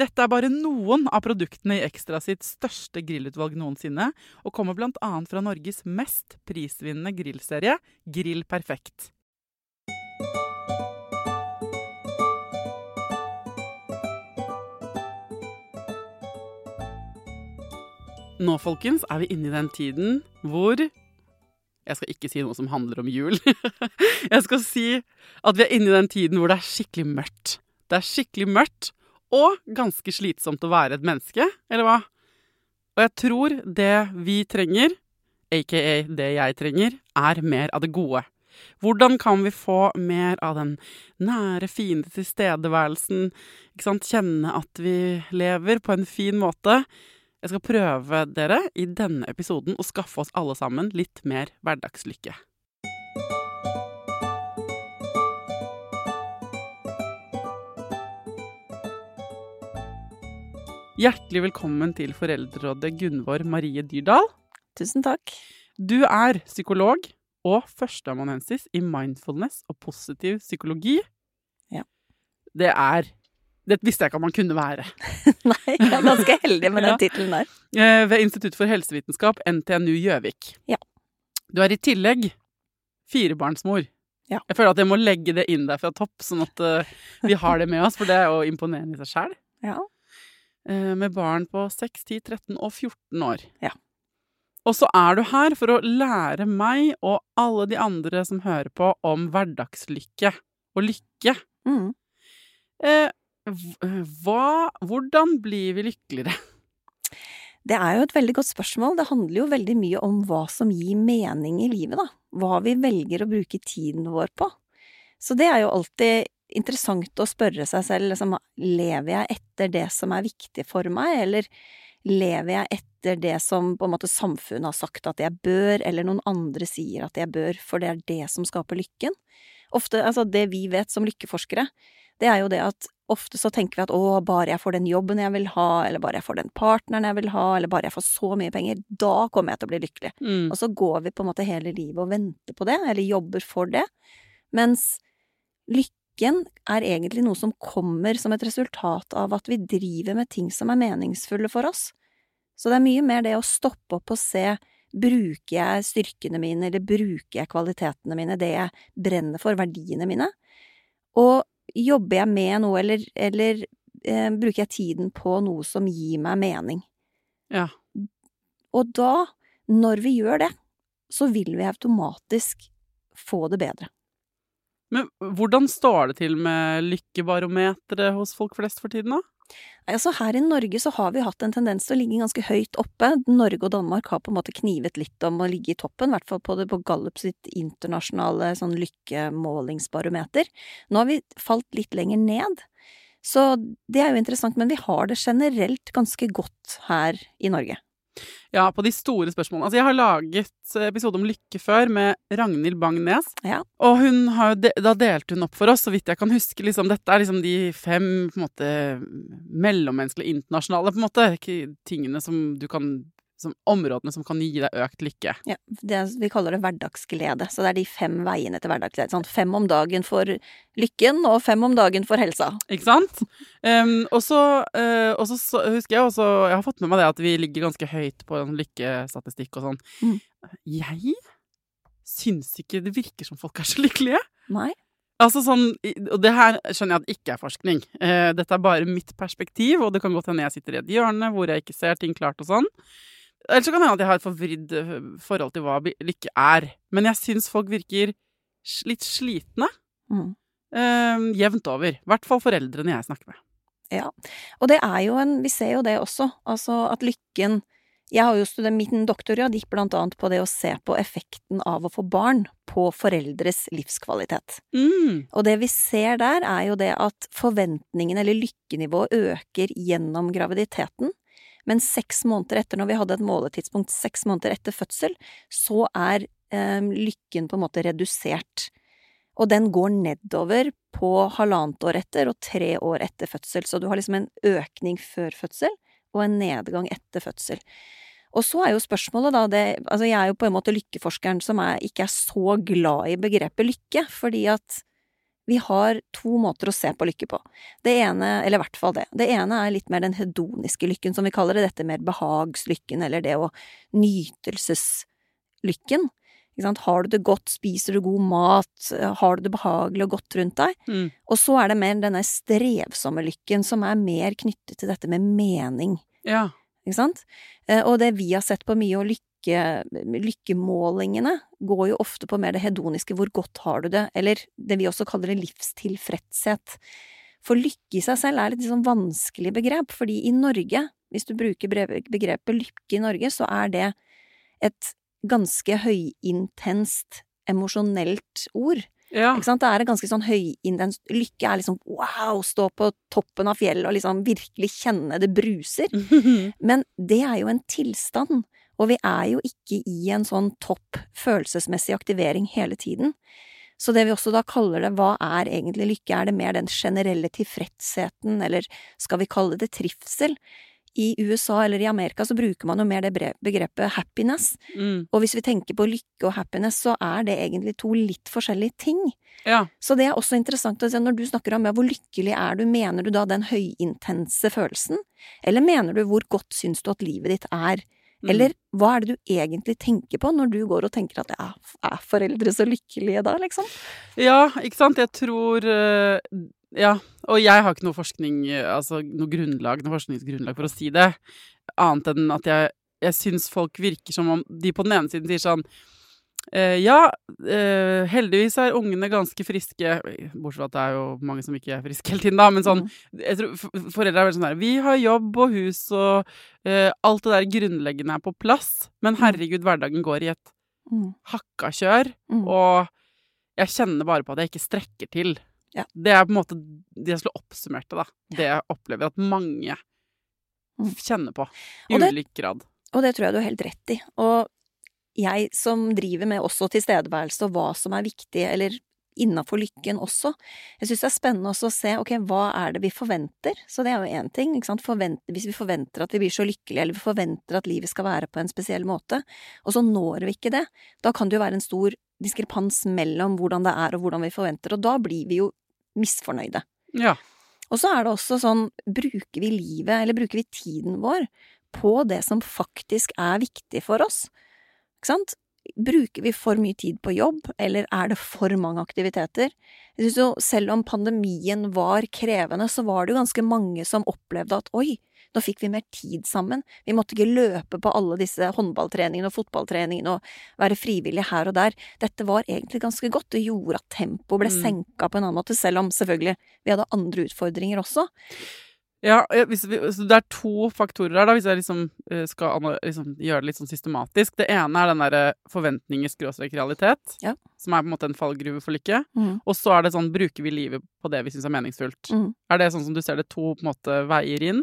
Dette er bare noen av produktene i Ekstra sitt største grillutvalg noensinne, og kommer bl.a. fra Norges mest prisvinnende grillserie, Grill Perfekt. Nå, folkens, er vi inne i den tiden hvor Jeg skal ikke si noe som handler om jul. Jeg skal si at vi er inne i den tiden hvor det er skikkelig mørkt. Det er skikkelig mørkt og ganske slitsomt å være et menneske, eller hva? Og jeg tror det vi trenger, aka det jeg trenger, er mer av det gode. Hvordan kan vi få mer av den nære, fine tilstedeværelsen? Kjenne at vi lever på en fin måte. Jeg skal prøve dere i denne episoden å skaffe oss alle sammen litt mer hverdagslykke. Hjertelig velkommen til Foreldrerådet Gunvor Marie Dyrdal. Tusen takk. Du er psykolog og førsteamanuensis i mindfulness og positiv psykologi. Ja. Det er Det visste jeg ikke at man kunne være. Nei, jeg er ganske heldig med den Ja. tittelen der. Eh, Ved Institutt for helsevitenskap, NTNU Gjøvik. Ja. Du er i tillegg firebarnsmor. Ja. Jeg føler at jeg må legge det inn der fra topp, sånn at eh, vi har det med oss, for det er jo imponerende i seg sjæl. Ja. Eh, med barn på 6, 10, 13 og 14 år. Ja. Og så er du her for å lære meg og alle de andre som hører på, om hverdagslykke og lykke. Mm. Eh, hva Hvordan blir vi lykkeligere? Det er jo et veldig godt spørsmål. Det handler jo veldig mye om hva som gir mening i livet, da. Hva vi velger å bruke tiden vår på. Så det er jo alltid interessant å spørre seg selv, liksom, lever jeg etter det som er viktig for meg, eller lever jeg etter det som på en måte samfunnet har sagt at jeg bør, eller noen andre sier at jeg bør, for det er det som skaper lykken? Ofte, altså det vi vet som lykkeforskere, det er jo det at ofte så tenker vi at å, bare jeg får den jobben jeg vil ha, eller bare jeg får den partneren jeg vil ha, eller bare jeg får så mye penger, da kommer jeg til å bli lykkelig. Mm. Og så går vi på en måte hele livet og venter på det, eller jobber for det, mens lykken er egentlig noe som kommer som et resultat av at vi driver med ting som er meningsfulle for oss. Så det er mye mer det å stoppe opp og se bruker jeg styrkene mine, eller bruker jeg kvalitetene mine, det jeg brenner for, verdiene mine, og jobber jeg med noe, eller, eller eh, bruker jeg tiden på noe som gir meg mening. Ja. Og da, når vi gjør det, så vil vi automatisk få det bedre. Men hvordan står det til med lykkebarometeret hos folk flest for tiden, da? Altså her i Norge så har vi hatt en tendens til å ligge ganske høyt oppe. Norge og Danmark har på en måte knivet litt om å ligge i toppen, i hvert fall på, på Gallup sitt internasjonale sånn lykkemålingsbarometer. Nå har vi falt litt lenger ned. Så det er jo interessant, men vi har det generelt ganske godt her i Norge. Ja, på de store spørsmålene. Altså, jeg har laget episode om lykke før med Ragnhild Bang-Nes. Ja. Og hun har, da delte hun opp for oss, så vidt jeg kan huske, liksom, dette er liksom de fem på en måte mellommenneskelige, internasjonale på en måte, tingene som du kan som områdene som kan gi deg økt lykke. Ja, det, vi kaller det hverdagsglede. Så det er de fem veiene til hverdagsglede. Sånn, fem om dagen for lykken, og fem om dagen for helsa. Ikke sant? Um, og så uh, husker jeg også Jeg har fått med meg det at vi ligger ganske høyt på en lykkestatistikk og sånn. Mm. Jeg syns ikke det virker som folk er så lykkelige. Nei? Altså sånn, Og det her skjønner jeg at ikke er forskning. Eh, dette er bare mitt perspektiv, og det kan godt hende jeg sitter i et hjørne hvor jeg ikke ser ting klart og sånn. Eller så kan det hende at jeg har et forvridd eh, forhold til hva lykke er. Men jeg syns folk virker litt slitne. Mm. Eh, jevnt over. I hvert fall foreldrene jeg snakker med. Ja. Og det er jo en Vi ser jo det også. Altså at lykken Jeg har jo studert Min doktorgrad gikk blant annet på det å se på effekten av å få barn på foreldres livskvalitet. Mm. Og det vi ser der, er jo det at forventningene, eller lykkenivået, øker gjennom graviditeten. Men seks måneder etter, når vi hadde et måletidspunkt seks måneder etter fødsel, så er eh, lykken på en måte redusert. Og den går nedover på halvannet år etter og tre år etter fødsel. Så du har liksom en økning før fødsel og en nedgang etter fødsel. Og så er jo spørsmålet da det Altså, jeg er jo på en måte lykkeforskeren som er, ikke er så glad i begrepet lykke, fordi at vi har to måter å se på lykke på. Det ene, eller i hvert fall det, det ene er litt mer den hedoniske lykken, som vi kaller det, dette mer behagslykken, eller det å nytelseslykken. Har du det godt, spiser du god mat, har du det behagelig og godt rundt deg? Mm. Og så er det mer denne strevsomme lykken, som er mer knyttet til dette med mening. Ja. Ikke sant? Eh, Og det vi har sett på mye, og lykke, lykkemålingene, går jo ofte på mer det hedoniske, hvor godt har du det, eller det vi også kaller det livstilfredshet. For lykke i seg selv er et litt sånn vanskelig begrep, fordi i Norge, hvis du bruker begrepet lykke i Norge, så er det et ganske høyintenst emosjonelt ord. Ja. Det er et ganske sånn høyintens Lykke er liksom wow, stå på toppen av fjellet og liksom virkelig kjenne det bruser. Men det er jo en tilstand, og vi er jo ikke i en sånn topp følelsesmessig aktivering hele tiden. Så det vi også da kaller det, hva er egentlig lykke, er det mer den generelle tilfredsheten, eller skal vi kalle det trivsel? I USA eller i Amerika så bruker man jo mer det begrepet happiness, Mm. og hvis vi tenker på lykke og happiness, så er det egentlig to litt forskjellige ting. ja. Så det er også interessant å se når du snakker om ja, hvor lykkelig er du, mener du da den høyintense følelsen, eller mener du hvor godt syns du at livet ditt er? Mm. Eller hva er det du egentlig tenker på når du går og tenker at ja, er foreldre så lykkelige da, liksom? Ja, ikke sant? Jeg tror eh, Ja. Og jeg har ikke noe forskning, altså noe grunnlag, noe forskningsgrunnlag for å si det, annet enn at jeg, jeg syns folk virker som om de på den ene siden sier sånn ja, eh, heldigvis er ungene ganske friske, bortsett fra at det er jo mange som ikke er friske hele tiden, da, men sånn jeg tror Foreldre er veldig sånn her Vi har jobb og hus og uh, alt det der grunnleggende er på plass, men herregud, hverdagen går i et Mm. hakka kjør, Mm. og jeg kjenner bare på at jeg ikke strekker til. Ja. Det er på en måte det jeg skulle oppsummert det, da. Det jeg opplever at mange Mm. kjenner på, i det- ulik grad. Og det tror jeg du har helt rett i. Og jeg som driver med også tilstedeværelse og hva som er viktig, eller innafor lykken også, jeg syns det er spennende også å se ok, hva er det vi forventer? Så det er jo én ting, ikke. Forvent, hvis vi forventer at vi blir så lykkelige, eller vi forventer at livet skal være på en spesiell måte, og så når vi ikke det, da kan det jo være en stor diskrepans mellom hvordan det er og hvordan vi forventer, og da blir vi jo misfornøyde. Ja. Og så er det også sånn, bruker vi livet, eller bruker vi tiden vår, på det som faktisk er viktig for oss? Ikke sant? Bruker vi for mye tid på jobb, eller er det for mange aktiviteter? Jeg synes jo, selv om pandemien var krevende, så var det jo ganske mange som opplevde at oi, nå fikk vi mer tid sammen, vi måtte ikke løpe på alle disse håndballtreningene og fotballtreningene og være frivillige her og der. Dette var egentlig ganske godt, det gjorde at tempoet ble Mm. senka på en annen måte, selv om selvfølgelig vi hadde andre utfordringer også. Ja, eh, hvis vi, så det er to faktorer her, da, hvis jeg liksom eh, skal liksom, gjøre det litt sånn systematisk. Det ene er den derre forventninger-realitet, Ja. som er på en måte en fallgruve for lykke. Mm. Og så er det sånn, bruker vi livet på det vi syns er meningsfullt? Mm. Er det sånn som du ser det to på en måte veier inn?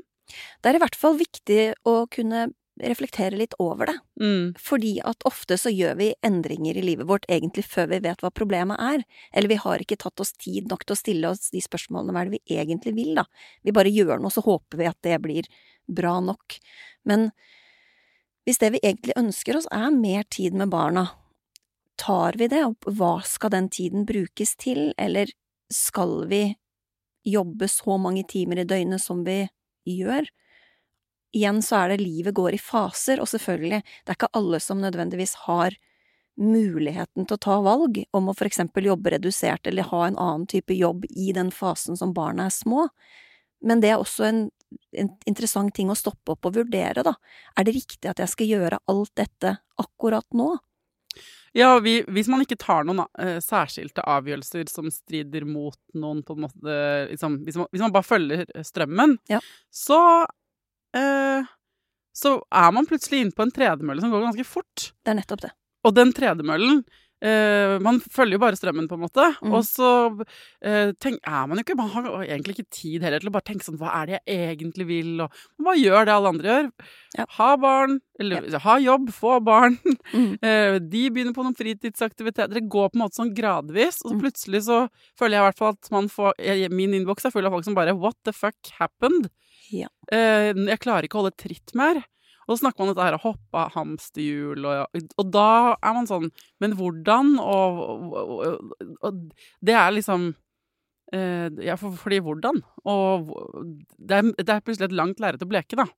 Det er i hvert fall viktig å kunne reflektere litt over det. Mm. Fordi at ofte så gjør vi endringer i livet vårt egentlig før vi vet hva problemet er. Eller vi har ikke tatt oss tid nok til å stille oss de spørsmålene hva er det vi egentlig vil, da. Vi bare gjør noe, så håper vi at det blir bra nok. Men hvis det vi egentlig ønsker oss er mer tid med barna, tar vi det, opp? hva skal den tiden brukes til, eller skal vi jobbe så mange timer i døgnet som vi gjør? Igjen så er det livet går i faser, og selvfølgelig, det er ikke alle som nødvendigvis har muligheten til å ta valg om å for eksempel jobbe redusert eller ha en annen type jobb i den fasen som barna er små, men det er også en, en interessant ting å stoppe opp og vurdere, da. Er det riktig at jeg skal gjøre alt dette akkurat nå? Ja, vi, hvis man ikke tar noen uh, særskilte avgjørelser som strider mot noen på en måte liksom, hvis, man, hvis, man, bare følger strømmen, ja. så uh, så er man plutselig inne på en tredemølle som går ganske fort. Det er nettopp det. Og den tredemøllen eh, man følger jo bare strømmen, på en måte. Mm. Og så eh, tenk, er man jo ikke Man har egentlig ikke tid heller til å bare tenke sånn Hva er det jeg egentlig vil? Og hva gjør det alle andre gjør? Ja. Ha barn, eller ja. ha jobb, få barn. Mm. Eh, de begynner på noen fritidsaktiviteter. Det går på en måte sånn gradvis. Og så mm. plutselig så føler jeg i hvert fall at man får Min innboks er full av folk som bare What the fuck happened? Ja. jeg klarer ikke å holde tritt mer. Og så snakker man om dette her å hoppe hamsterhjul, og, og, da er man sånn Men hvordan? Og, og, og det er liksom eh, Ja, for, fordi hvordan? Og det er, det er plutselig et langt lerret å bleke, da.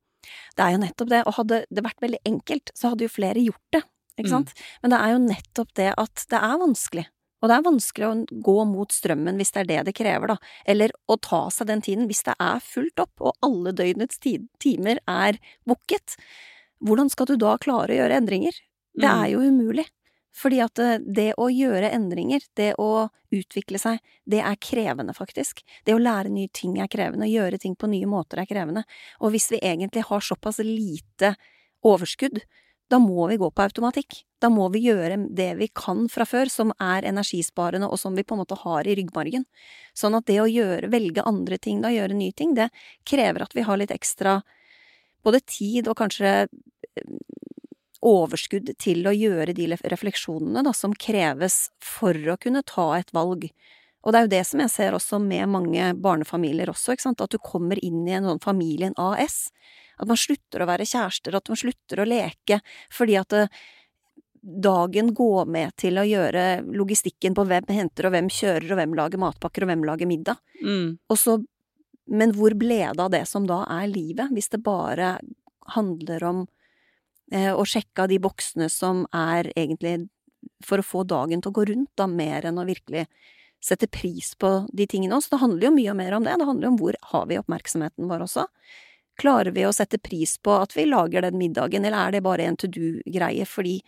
Det er jo nettopp det, og hadde det vært veldig enkelt, så hadde jo flere gjort det. Ikke sant? Mm. Men det er jo nettopp det at det er vanskelig. Og det er vanskelig å gå mot strømmen hvis det er det det krever, da, eller å ta seg den tiden hvis det er fullt opp og alle døgnets timer er booket. Hvordan skal du da klare å gjøre endringer? Det er mm. jo umulig. Fordi at eh, det å gjøre endringer, det å utvikle seg, det er krevende, faktisk. Det å lære nye ting er krevende, å gjøre ting på nye måter er krevende. Og hvis vi egentlig har såpass lite overskudd, da må vi gå på automatikk. Da må vi gjøre det vi kan fra før, som er energisparende, og som vi på en måte har i ryggmargen. Sånn at det å gjøre, velge andre ting, da gjøre nye ting, det krever at vi har litt ekstra både tid og kanskje eh, overskudd til å gjøre de refleksjonene da, som kreves for å kunne ta et valg. Og det er jo det som jeg ser også med mange barnefamilier også, ikke sant, at du kommer inn i en sånn familien AS at man slutter å være kjærester, at man slutter å leke, fordi at eh, dagen går med til å gjøre logistikken på hvem henter og hvem kjører og hvem lager matpakker og hvem lager middag. Mm. Og så, men hvor ble det av det som da er livet, hvis det bare handler om eh, å sjekke av de boksene som er egentlig for å få dagen til å gå rundt, da, mer enn å virkelig sette pris på de tingene også. Det handler jo mye mer om det. Det handler jo om hvor har vi oppmerksomheten vår også. Klarer vi å sette pris på at vi lager den middagen, eller er det bare en to do-greie fordi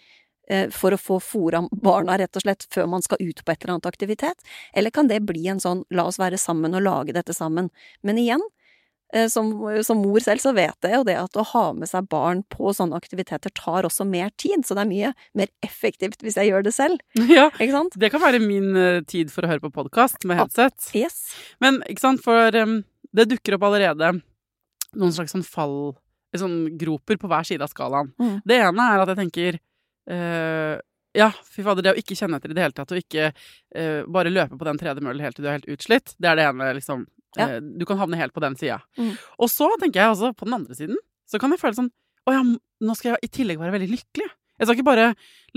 eh, for å få fora barna, rett og slett, før man skal ut på et eller annet aktivitet? Eller kan det bli en sånn la oss være sammen og lage dette sammen? Men igjen, som, som, mor selv så vet jeg jo det at å ha med seg barn på sånne aktiviteter tar også mer tid, så det er mye mer effektivt hvis jeg gjør det selv. Ja, det kan være min uh, tid for å høre på podkast med headset. Ah, yes. Men ikke sant, for um, det dukker opp allerede noen slags sånn fall Sånn groper på hver side av skalaen. Mm. Det ene er at jeg tenker uh, ja, fy fader, det å ikke kjenne etter i det hele tatt, og ikke uh, bare løpe på den tredemøllen helt til du er helt utslitt, det er det ene, liksom. Ja. Uh, du kan havne helt på den sida. Mm. Og så tenker jeg også, på den andre siden, så kan jeg føle sånn Å ja, nå skal jeg i tillegg være veldig lykkelig. Jeg skal ikke bare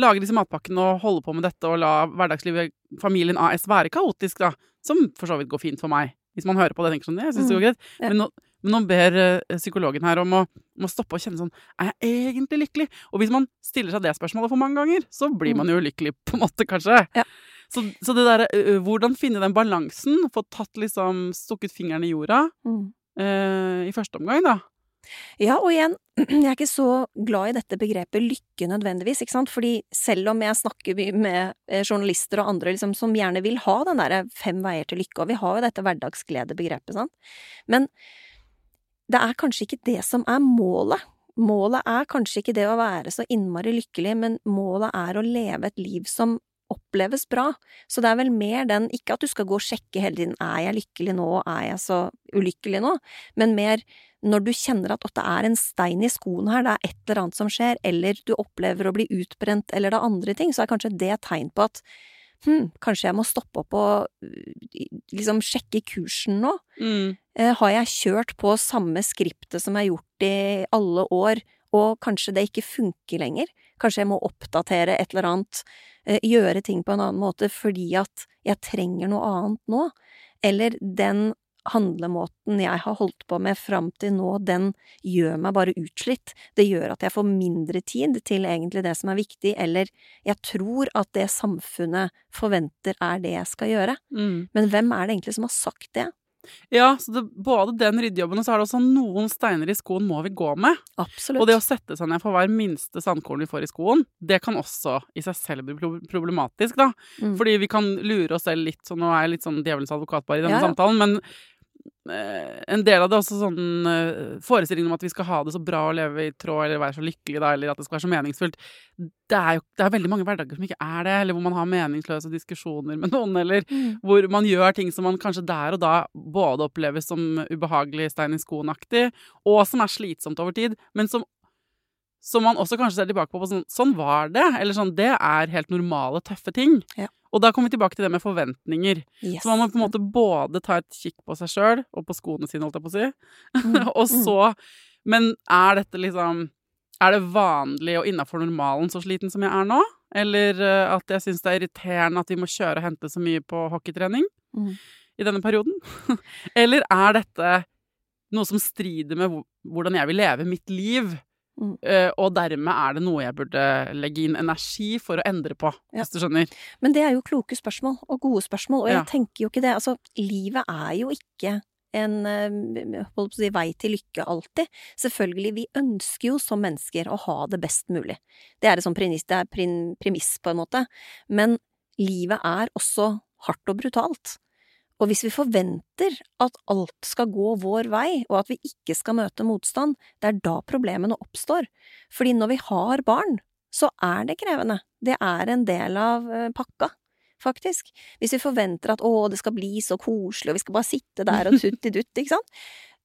lage disse matpakkene og holde på med dette og la hverdagslivet, familien AS, være kaotisk, da. Som for så vidt går fint for meg. Hvis man hører på det tenker sånn, jeg syns det går greit. Mm. Men nå, men nå ber uh, psykologen her om å, om å, stoppe og kjenne sånn Er jeg egentlig lykkelig? Og hvis man stiller seg det spørsmålet for mange ganger, så blir man jo lykkelig, på en måte, kanskje. Ja. Så, så, det derre uh, Hvordan finne den balansen? Få tatt liksom Stukket fingeren i jorda mm. uh, i første omgang, da. Ja, og igjen, jeg er ikke så glad i dette begrepet lykke nødvendigvis, ikke sant, fordi selv om jeg snakker med journalister og andre liksom, som gjerne vil ha den derre fem veier til lykke, og vi har jo dette hverdagsgledebegrepet, sant, men det er kanskje ikke det som er målet. Målet er kanskje ikke det å være så innmari lykkelig, men målet er å leve et liv som oppleves bra. Så det er vel mer den, ikke at du skal gå og sjekke hele tiden er jeg lykkelig nå, er jeg så ulykkelig nå, men mer når du kjenner at det er en stein i skoen her, det er et eller annet som skjer, eller du opplever å bli utbrent, eller det er andre ting, så er kanskje det tegn på at hm, kanskje jeg må stoppe opp og liksom sjekke kursen nå. Mm. Eh, har jeg kjørt på samme skriptet som jeg har gjort i alle år, og kanskje det ikke funker lenger? Kanskje jeg må oppdatere et eller annet, gjøre ting på en annen måte fordi at jeg trenger noe annet nå? Eller den handlemåten jeg har holdt på med fram til nå, den gjør meg bare utslitt. Det gjør at jeg får mindre tid til egentlig det som er viktig, eller jeg tror at det samfunnet forventer er det jeg skal gjøre. Mm. Men hvem er det egentlig som har sagt det? Ja, så det, både den ryddejobben og så er det også noen steiner i skoen må vi gå med. Absolutt. Og det å sette seg ned for hver minste sandkorn vi får i skoen, det kan også i seg selv bli problematisk, da. Mm. Fordi vi kan lure oss selv litt, så nå er jeg litt sånn djevelens advokat bare i denne Ja, ja. samtalen, men en del av det er også sånn eh, forestillingen om at vi skal ha det så bra og leve i tråd eller være så lykkelig, da, eller at det skal være så meningsfullt. Det er jo det er veldig mange hverdager som ikke er det, eller hvor man har meningsløse diskusjoner med noen, eller Mm. hvor man gjør ting som man kanskje der og da både opplever som ubehagelig stein i skoen-aktig, og som er slitsomt over tid, men som, som man også kanskje ser tilbake på på sånn Sånn var det. Eller sånn Det er helt normale, tøffe ting. Ja. Og da kommer vi tilbake til det med forventninger. Yes. Så man må på en måte både ta et kikk på seg sjøl, og på skoene sine, holdt jeg på å si, Mm. og så Men er dette liksom Er det vanlig og innafor normalen så sliten som jeg er nå? Eller eh, at jeg syns det er irriterende at vi må kjøre og hente så mye på hockeytrening Mm. i denne perioden? Eller er dette noe som strider med hvordan jeg vil leve mitt liv? Mm. Eh, og dermed er det noe jeg burde legge inn energi for å endre på, Ja. hvis du skjønner. Men det er jo kloke spørsmål, og gode spørsmål, og jeg Ja. tenker jo ikke det. Altså, livet er jo ikke en eh, si, vei til lykke alltid. Selvfølgelig, vi ønsker jo som mennesker å ha det best mulig. Det er et sånt premiss, det er prin, premiss på en måte. Men livet er også hardt og brutalt. Og hvis vi forventer at alt skal gå vår vei, og at vi ikke skal møte motstand, det er da problemene oppstår. Fordi når vi har barn, så er det krevende. Det er en del av eh, pakka, faktisk. Hvis vi forventer at å, det skal bli så koselig, og vi skal bare sitte der og tutti-dutt, ikke sant,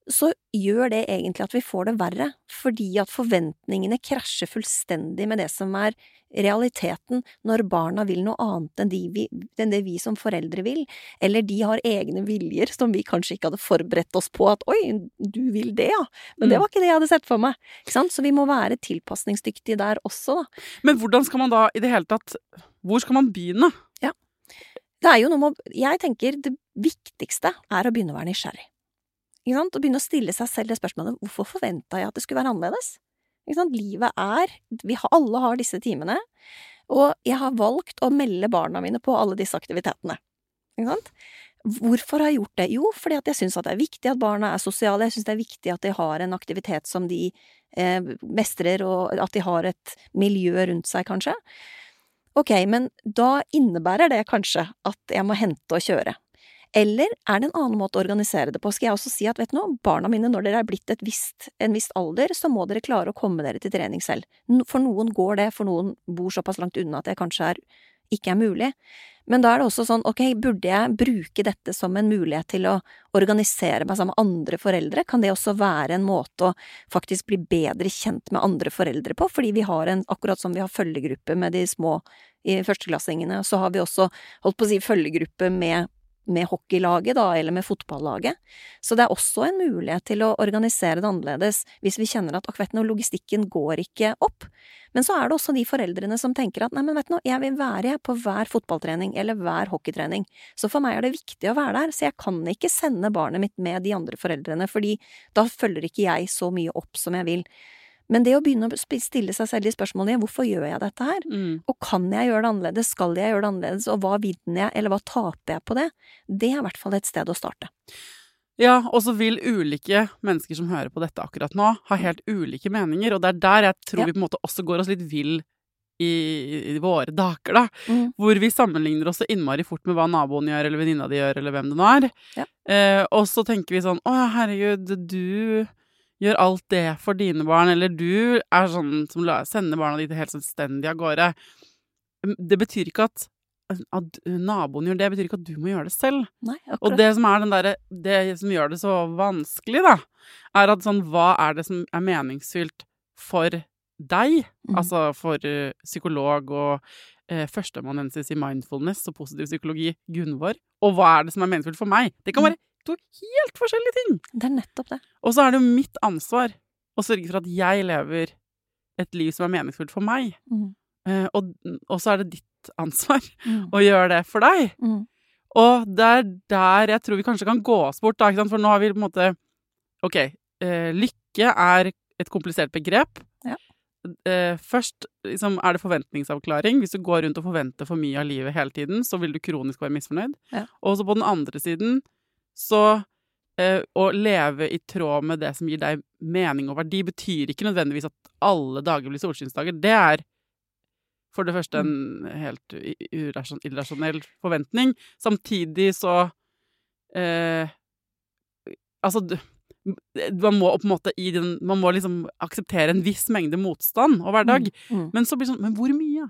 så gjør det egentlig at vi får det verre, fordi at forventningene krasjer fullstendig med det som er realiteten når barna vil noe annet enn, de vi, enn det vi som foreldre vil, eller de har egne viljer som vi kanskje ikke hadde forberedt oss på at oi, du vil det, ja, men det Mm. var ikke det jeg hadde sett for meg, ikke sant, så vi må være tilpasningsdyktige der også, da. Men hvordan skal man da i det hele tatt Hvor skal man begynne? Det er jo noe med å Jeg tenker det viktigste er å begynne å være nysgjerrig. Ikke sant? Og begynne å stille seg selv det spørsmålet hvorfor forventa jeg at det skulle være annerledes? Ikke sant? Livet er Vi har, alle har disse timene, og jeg har valgt å melde barna mine på alle disse aktivitetene. Ikke sant? Hvorfor har jeg gjort det? Jo, fordi at jeg syns det er viktig at barna er sosiale, jeg syns det er viktig at de har en aktivitet som de eh, mestrer, og at de har et miljø rundt seg, kanskje. Ok, men da innebærer det kanskje at jeg må hente og kjøre. Eller er det en annen måte å organisere det på? Skal jeg også si at vet du noe, barna mine, når dere er blitt visst, en viss alder, så må dere klare å komme dere til trening selv. For noen går det, for noen bor såpass langt unna at det kanskje er, ikke er mulig. Men da er det også sånn, ok, burde jeg bruke dette som en mulighet til å organisere meg sammen med andre foreldre? Kan det også være en måte å faktisk bli bedre kjent med andre foreldre på? Fordi vi har en, akkurat som vi har følgegruppe med de små i førsteklassingene, så har vi også, holdt på å si, følgegruppe med med hockeylaget, da, eller med fotballaget. Så det er også en mulighet til å organisere det annerledes hvis vi kjenner at akkurat nå, logistikken går ikke opp. Men så er det også de foreldrene som tenker at nei, men vet du noe, jeg vil være på hver fotballtrening eller hver hockeytrening. Så for meg er det viktig å være der, så jeg kan ikke sende barnet mitt med de andre foreldrene, fordi da følger ikke jeg så mye opp som jeg vil. Men det å begynne å stille seg selv de spørsmålene hvorfor gjør jeg dette her? Mm. Og kan jeg gjøre det annerledes, skal jeg gjøre det annerledes, og hva vinner jeg, eller hva taper jeg på det? Det er i hvert fall et sted å starte. Ja, og så vil ulike mennesker som hører på dette akkurat nå, ha helt ulike meninger, og det er der jeg tror Ja. vi på en måte også går oss litt vill i, i våre dager, da. Mm. Hvor vi sammenligner oss så innmari fort med hva naboen gjør, eller venninna di gjør, eller hvem det nå er. Ja. Eh, og så tenker vi sånn Å ja, herregud, du gjør alt det for dine barn, eller du er sånn som sender barna dine helt selvstendig av gårde. Det betyr ikke at at naboen gjør det, det betyr ikke at du må gjøre det selv. Nei, Og det som er den derre Det som gjør det så vanskelig, da, er at sånn Hva er det som er meningsfylt for deg? Mm. Altså for eh, psykolog og uh, førsteamanuensis i mindfulness og positiv psykologi, Gunvor. Og hva er det som er meningsfylt for meg? Det kan Mm. være to helt forskjellige ting. Det er nettopp det. Og så er det jo mitt ansvar å sørge for at jeg lever et liv som er meningsfullt for meg. Mm. Eh, og, og så er det ditt ansvar Mm. å gjøre det for deg. Mm. Og det er der jeg tror vi kanskje kan gå oss bort, da, ikke sant? for nå har vi på en måte Ok, eh, lykke er et komplisert begrep. Ja. Eh, først liksom, er det forventningsavklaring. Hvis du går rundt og forventer for mye av livet hele tiden, så vil du kronisk være misfornøyd. Ja. Og så på den andre siden så eh, Å leve i tråd med det som gir deg mening og verdi, betyr ikke nødvendigvis at alle dager blir solskinnsdager. Det er for det første en helt irrasjonell forventning. Samtidig så eh, Altså, man må på en måte i den Man må liksom akseptere en viss mengde motstand og hverdag. Mm. Men så blir det sånn Men hvor mye?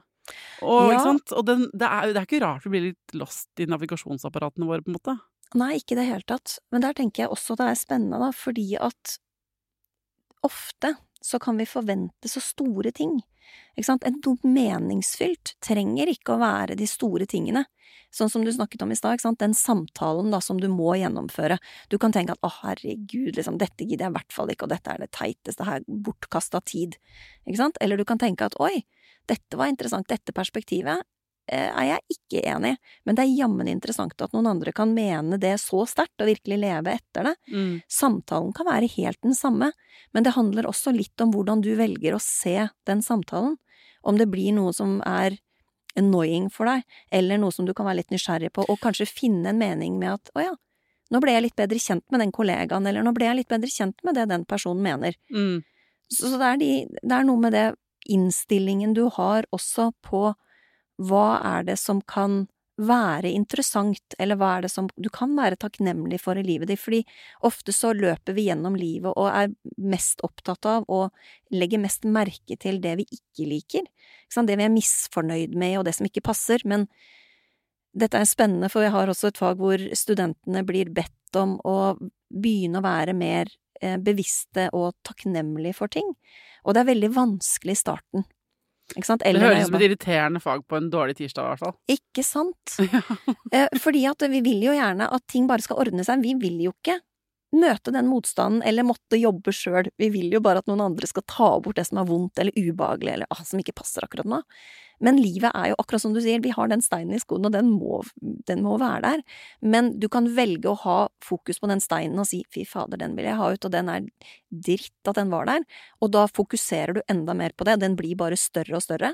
Og, Ja. og den, det, er, det er ikke rart vi blir litt lost i navigasjonsapparatene våre, på en måte. Nei, ikke i det hele tatt. Men der tenker jeg også det er spennende, da, fordi at ofte så kan vi forvente så store ting. Ikke sant? Noe meningsfylt trenger ikke å være de store tingene. Sånn som du snakket om i stad, den samtalen da som du må gjennomføre. Du kan tenke at å herregud, liksom, dette gidder jeg i hvert fall ikke, og dette er det teiteste, her bortkasta tid. Ikke sant? Eller du kan tenke at oi, dette var interessant, dette perspektivet er jeg ikke enig i, men det er jammen interessant at noen andre kan mene det så sterkt og virkelig leve etter det. Mm. Samtalen kan være helt den samme, men det handler også litt om hvordan du velger å se den samtalen. Om det blir noe som er annoying for deg, eller noe som du kan være litt nysgjerrig på, og kanskje finne en mening med at å ja, nå ble jeg litt bedre kjent med den kollegaen, eller nå ble jeg litt bedre kjent med det den personen mener. Mm. Så, så det, er de, det er noe med det innstillingen du har også på hva er det som kan være interessant, eller hva er det som du kan være takknemlig for i livet ditt, fordi ofte så løper vi gjennom livet og er mest opptatt av og legger mest merke til det vi ikke liker, ikke det vi er misfornøyd med og det som ikke passer, men dette er spennende, for jeg har også et fag hvor studentene blir bedt om å begynne å være mer eh, bevisste og takknemlige for ting, og det er veldig vanskelig i starten. Ikke sant? Det Eller høres ut som et irriterende fag på en dårlig tirsdag, i hvert fall. ikke sant? Eh, Fordi at vi vil jo gjerne at ting bare skal ordne seg. Vi vil jo ikke møte den motstanden eller måtte jobbe sjøl. Vi vil jo bare at noen andre skal ta bort det som er vondt eller ubehagelig eller ah, som ikke passer akkurat nå. Men livet er jo akkurat som du sier, vi har den steinen i skoen, og den må, den må være der. Men du kan velge å ha fokus på den steinen og si fy fader, den vil jeg ha ut, og den er dritt at den var der. Og da fokuserer du enda mer på det, den blir bare større og større.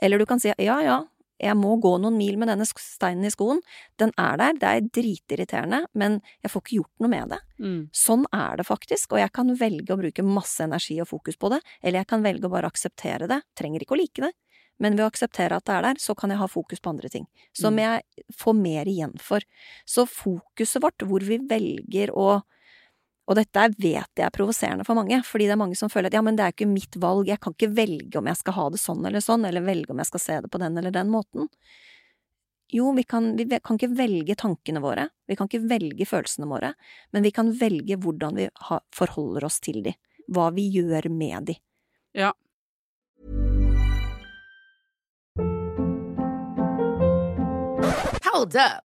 Eller du kan si ja ja, jeg må gå noen mil med denne steinen i skoen, den er der, det er dritirriterende, men jeg får ikke gjort noe med det. Mm. Sånn er det faktisk, og jeg kan velge å bruke masse energi og fokus på det, eller jeg kan velge å bare akseptere det, trenger ikke å like det, men ved å akseptere at det er der, så kan jeg ha fokus på andre ting, som Mm. jeg får mer igjen for. Så fokuset vårt, hvor vi velger å og dette er- vet jeg er provoserende for mange, fordi det er mange som føler at ja, men det er jo ikke mitt valg, jeg kan ikke velge om jeg skal ha det sånn eller sånn, eller velge om jeg skal se det på den eller den måten. Jo, vi kan, vi kan ikke velge tankene våre, vi kan ikke velge følelsene våre, men vi kan velge hvordan vi ha, forholder oss til de, hva vi gjør med de. Ja. Hold up.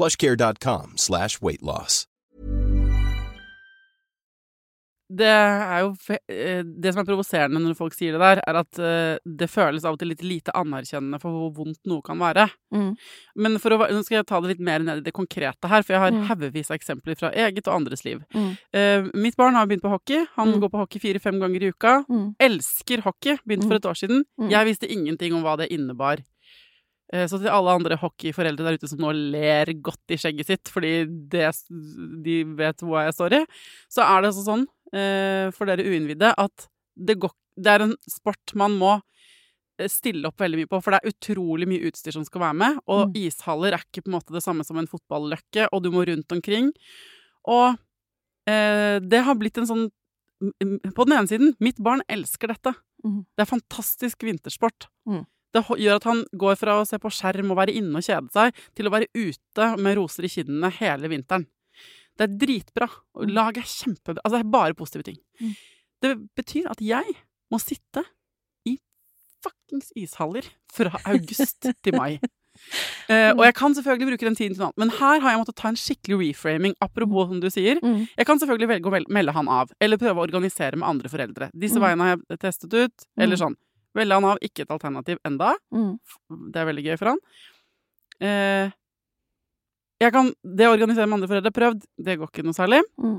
plushcare.com slash weight loss. Det er jo eh, Det som er provoserende når folk sier det der, er at eh, det føles av og til litt lite anerkjennende for hvor vondt noe kan være. Mm. Men for å, nå skal jeg ta det litt mer ned i det konkrete her, for jeg har Mm. haugevis av eksempler fra eget og andres liv. Mm. Eh, mitt barn har begynt på hockey. Han Mm. går på hockey fire-fem ganger i uka. Mm. Elsker hockey. Begynte for Mm. et år siden. Mm. Jeg visste ingenting om hva det innebar. Eh, Så til alle andre hockeyforeldre der ute som nå ler godt i skjegget sitt fordi det, de vet hvor jeg står i, så er det altså sånn eh, for dere uinnvidde at det, går, det er en sport man må eh, stille opp veldig mye på, for det er utrolig mye utstyr som skal være med, og Mm. ishaller er ikke på en måte det samme som en fotballøkke, og du må rundt omkring. Og eh, det har blitt en sånn På den ene siden, mitt barn elsker dette. Mm. Det er fantastisk vintersport. Mm. Det gjør at han går fra å se på skjerm og være inne og kjede seg, til å være ute med roser i kinnene hele vinteren. Det er dritbra. Og Mm. laget er kjempebra. Altså, det er bare positive ting. Mm. Det betyr at jeg må sitte i fuckings ishaller fra august til mai. Uh, og jeg kan selvfølgelig bruke den tiden til noe annet, men her har jeg måttet ta en skikkelig reframing, apropos som du sier. Mm. Jeg kan selvfølgelig velge å melde han av, eller prøve å organisere med andre foreldre. Disse Mm. veiene har jeg testet ut, eller Mm. sånn. Velge han av, ikke et alternativ enda. Mm. Det er veldig gøy for han. Eh, jeg kan, det å organisere med andre foreldre prøvd, det går ikke noe særlig. Mm.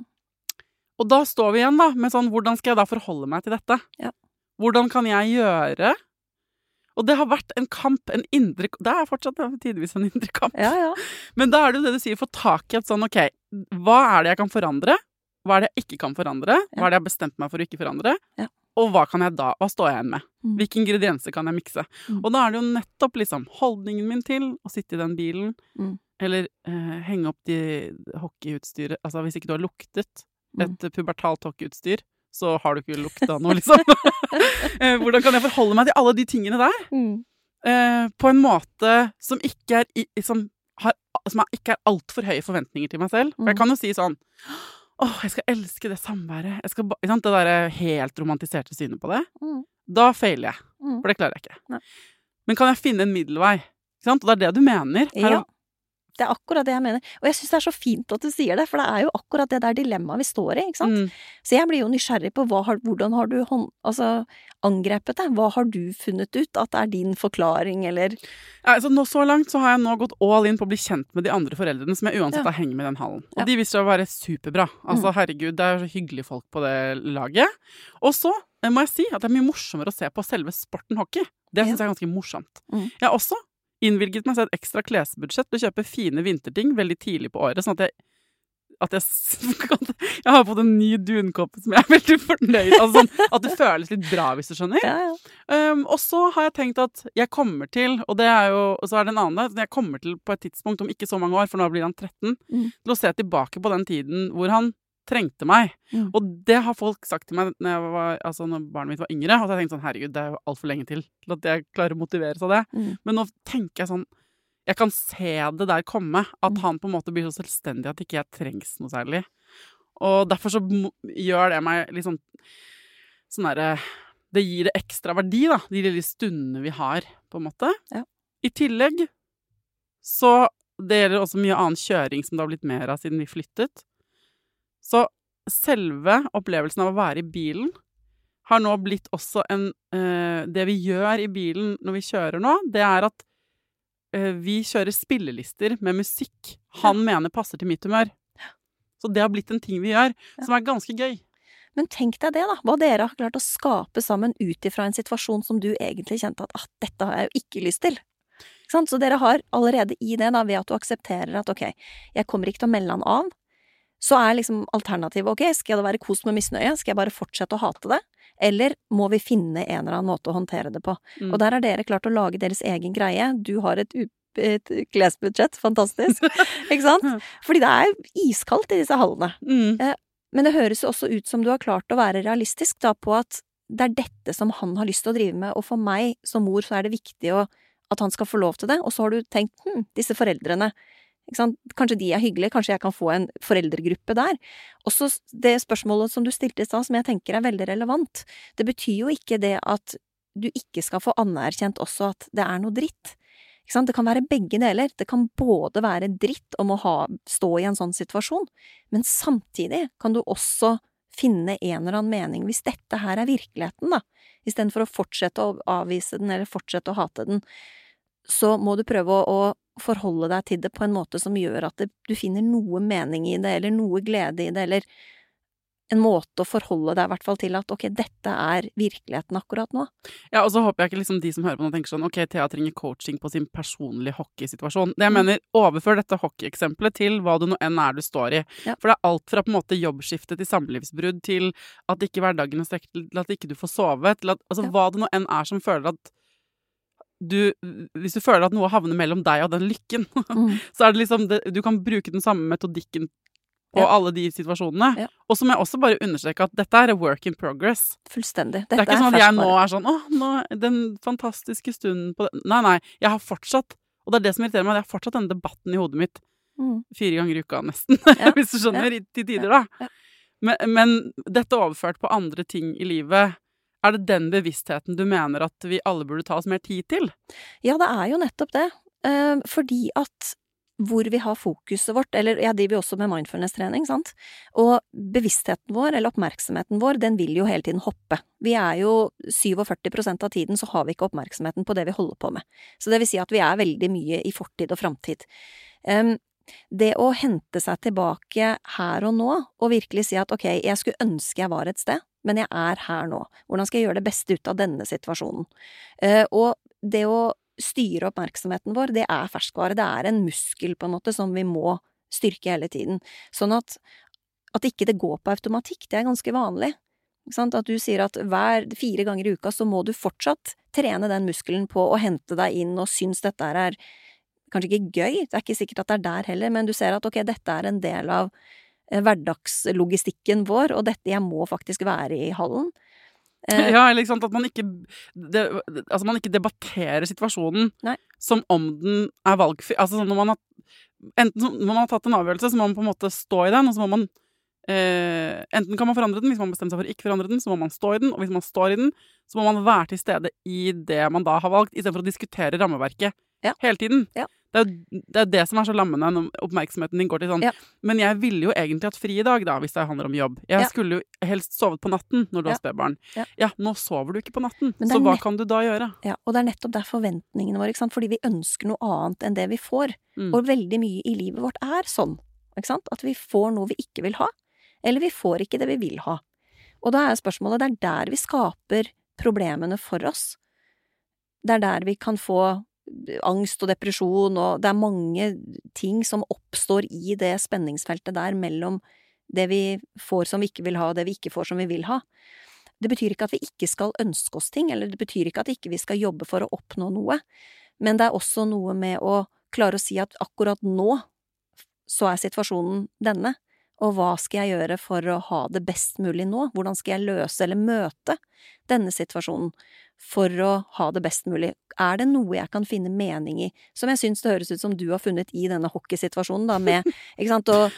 Og da står vi igjen da, med sånn, hvordan skal jeg da forholde meg til dette? Ja. Hvordan kan jeg gjøre? Og det har vært en kamp, en indre Det er fortsatt tidvis en indre kamp. Ja, ja. Men da er det jo det du sier, få tak i et sånn, ok, hva er det jeg kan forandre? Hva er det jeg ikke kan forandre? Hva er det jeg har bestemt meg for å ikke forandre? Ja. Og hva kan jeg da, hva står jeg igjen med? Mm. Hvilke ingredienser kan jeg mikse? Mm. Og da er det jo nettopp liksom holdningen min til å sitte i den bilen, Mm. eller eh, henge opp de hockeyutstyret Altså hvis ikke du har luktet et pubertalt hockeyutstyr, så har du ikke lukta noe, liksom. Eh, Hvordan kan jeg forholde meg til alle de tingene der? Mm. eh, på en måte som ikke er, i, som har, som ikke er altfor høye forventninger til meg selv. For jeg kan jo si sånn Åh, jeg skal elske det samværet. Det der helt romantiserte synet på det. Mm. Da feiler jeg. Mm. For det klarer jeg ikke. Nei. Men kan jeg finne en middelvei? Og det er det du mener. Her- Ja. Det er akkurat det jeg mener. Og jeg syns det er så fint at du sier det, for det er jo akkurat det der dilemmaet vi står i, ikke sant. Mm. Så jeg blir jo nysgjerrig på har, hvordan har du hånd, altså, angrepet det? Hva har du funnet ut at er din forklaring, eller Altså, nå, så langt så har jeg nå gått all in på å bli kjent med de andre foreldrene som jeg uansett Ja. har hengt med i den hallen. Og Ja. de viser seg å være superbra. Altså, Mm. herregud, det er så hyggelige folk på det laget. Og så eh, må jeg si at det er mye morsommere å se på selve sporten hockey. Det syns jeg er ganske morsomt. Mm. Jeg har også innvilget meg et ekstra klesbudsjett til å kjøpe fine vinterting veldig tidlig på året, sånn at jeg at jeg, jeg har fått en ny dunkoppe som jeg er veldig fornøyd Altså sånn at det føles litt bra, hvis du skjønner. Ja, ja. Um, og så har jeg tenkt at jeg kommer til, og det er jo, og så er det en annen der, jeg kommer til på et tidspunkt om ikke så mange år, for nå blir han 13, Mm. til å se tilbake på den tiden hvor han trengte meg. Mm. Og det har folk sagt til meg når, jeg var, altså når barnet mitt var yngre, har jeg tenkt sånn, herregud, det er jo altfor lenge til til at jeg klarer å motiveres av det. Mm. Men nå tenker jeg sånn, jeg kan se det der komme, at Mm. han på en måte blir så selvstendig at ikke jeg trengs noe særlig. Og derfor så gjør det meg litt sånn sånn derre Det gir det ekstra verdi, da, de lille stundene vi har, på en måte. Ja. I tillegg så Det gjelder også mye annen kjøring som det har blitt mer av siden vi flyttet. Så selve opplevelsen av å være i bilen har nå blitt også en eh, Det vi gjør i bilen når vi kjører nå, det er at eh, vi kjører spillelister med musikk han mener passer til mitt humør. Så det har blitt en ting vi gjør, som er ganske gøy. Men tenk deg det, da, hva dere har klart å skape sammen ut ifra en situasjon som du egentlig kjente at ah, dette har jeg jo ikke lyst til. Ikke? Så dere har allerede i det, da, ved at du aksepterer at ok, jeg kommer ikke til å melde han av, så er liksom alternativet ok, skal det være kos med misnøye, skal jeg bare fortsette å hate det, eller må vi finne en eller annen måte å håndtere det på? Mm. Og der har dere klart å lage deres egen greie, du har et et klesbudsjett. Fantastisk. Ikke sant? Fordi det er iskaldt i disse hallene. Mm. Men det høres jo også ut som du har klart å være realistisk da på at det er dette som han har lyst til å drive med, og for meg som mor så er det viktig å, at han skal få lov til det, og så har du tenkt hm, disse foreldrene, kanskje de er hyggelige, kanskje jeg kan få en foreldregruppe der. Også det spørsmålet som du stilte i stad, som jeg tenker er veldig relevant, det betyr jo ikke det at du ikke skal få anerkjent også at det er noe dritt. Det kan være begge deler. Det kan både være dritt om å ha, stå i en sånn situasjon, men samtidig kan du også finne en eller annen mening hvis dette her er virkeligheten, da, istedenfor å fortsette å avvise den eller fortsette å hate den, så må du prøve å, å forholde deg til det på en måte som gjør at det, du finner noe mening i det, eller noe glede i det, eller en måte å forholde deg i hvert fall til at ok, dette er virkeligheten akkurat nå. Ja, og så håper jeg ikke liksom de som hører på nå tenker sånn ok, Thea trenger coaching på sin personlige hockeysituasjon. Det jeg Mm. mener, overfør dette hockeyeksempelet til hva du nå enn er du står i. Ja. For det er alt fra på en måte jobbskifte til samlivsbrudd til at ikke hverdagen er strekt til at ikke du får sove, til at altså Ja. hva det nå enn er som føler at du Hvis du føler at noe havner mellom deg og den lykken, Mm. så er det liksom det, Du kan bruke den samme metodikken på Ja. alle de situasjonene. Ja. Og så må jeg også bare understreke at dette er a work in progress. Fullstendig. Det er ikke sånn at jeg nå er sånn Å, nå, den fantastiske stunden på det Nei, nei. Jeg har fortsatt Og det er det som irriterer meg. Jeg har fortsatt denne debatten i hodet mitt Mm. fire ganger i uka, nesten. Ja. Hvis du skjønner, i- til tider, da. Men, men dette overført på andre ting i livet, er det den bevisstheten du mener at vi alle burde ta oss mer tid til? Ja, det er jo nettopp det. Eh, fordi at hvor vi har fokuset vårt, eller jeg driver jo også med mindfulness-trening, sant, og bevisstheten vår, eller oppmerksomheten vår, den vil jo hele tiden hoppe. Vi er jo 47% av tiden så har vi ikke oppmerksomheten på det vi holder på med. Så det vil si at vi er veldig mye i fortid og framtid. Um, det å hente seg tilbake her og nå, og virkelig si at ok, jeg skulle ønske jeg var et sted, men jeg er her nå. Hvordan skal jeg gjøre det beste ut av denne situasjonen? Eh, og det å styre oppmerksomheten vår, det er ferskvare. Det er en muskel, på en måte, som vi må styrke hele tiden. Sånn at, at ikke det går på automatikk, det er ganske vanlig. At du sier at hver fire ganger i uka så må du fortsatt trene den muskelen på å hente deg inn og synes dette er kanskje ikke gøy, det er ikke sikkert at det er der heller, men du ser at ok, dette er en del av hverdagslogistikken vår, og dette jeg må faktisk være i hallen. Eh, Ja, eller ikke sant, at man ikke det, Altså, man ikke debatterer situasjonen Nei. som om den er valgfri. Altså, sånn når man har Enten når man har tatt en avgjørelse, så må man på en måte stå i den, og så må man eh, Enten kan man forandre den, hvis man bestemmer seg for ikke forandre den, så må man stå i den, og hvis man står i den, så må man være til stede i det man da har valgt, istedenfor å diskutere rammeverket Ja. hele tiden. Ja. Det er det, er det som er så lammende når oppmerksomheten din går til sånn Ja. Men jeg ville jo egentlig hatt fri i dag, da, hvis det handler om jobb. Jeg Ja. skulle jo helst sovet på natten når du Ja. har spedbarn. Ja. Ja, nå sover du ikke på natten, så hva kan du da gjøre? Ja, og det er nettopp der forventningene våre, fordi vi ønsker noe annet enn det vi får. Mm. Og veldig mye i livet vårt er sånn, at vi får noe vi ikke vil ha, eller vi får ikke det vi vil ha. Og da er spørsmålet, det er der vi skaper problemene for oss. Det er der vi kan få angst og depresjon, og det er mange ting som oppstår i det spenningsfeltet der mellom det vi får som vi ikke vil ha, og det vi ikke får som vi vil ha. Det betyr ikke at vi ikke skal ønske oss ting, eller det betyr ikke at ikke vi skal jobbe for å oppnå noe, men det er også noe med å klare å si at akkurat nå så er situasjonen denne, og hva skal jeg gjøre for å ha det best mulig nå? Hvordan skal jeg løse eller møte denne situasjonen for å ha det best mulig? Er det noe jeg kan finne mening i, som jeg syns det høres ut som du har funnet i denne hockeysituasjonen, da, med ikke sant, å,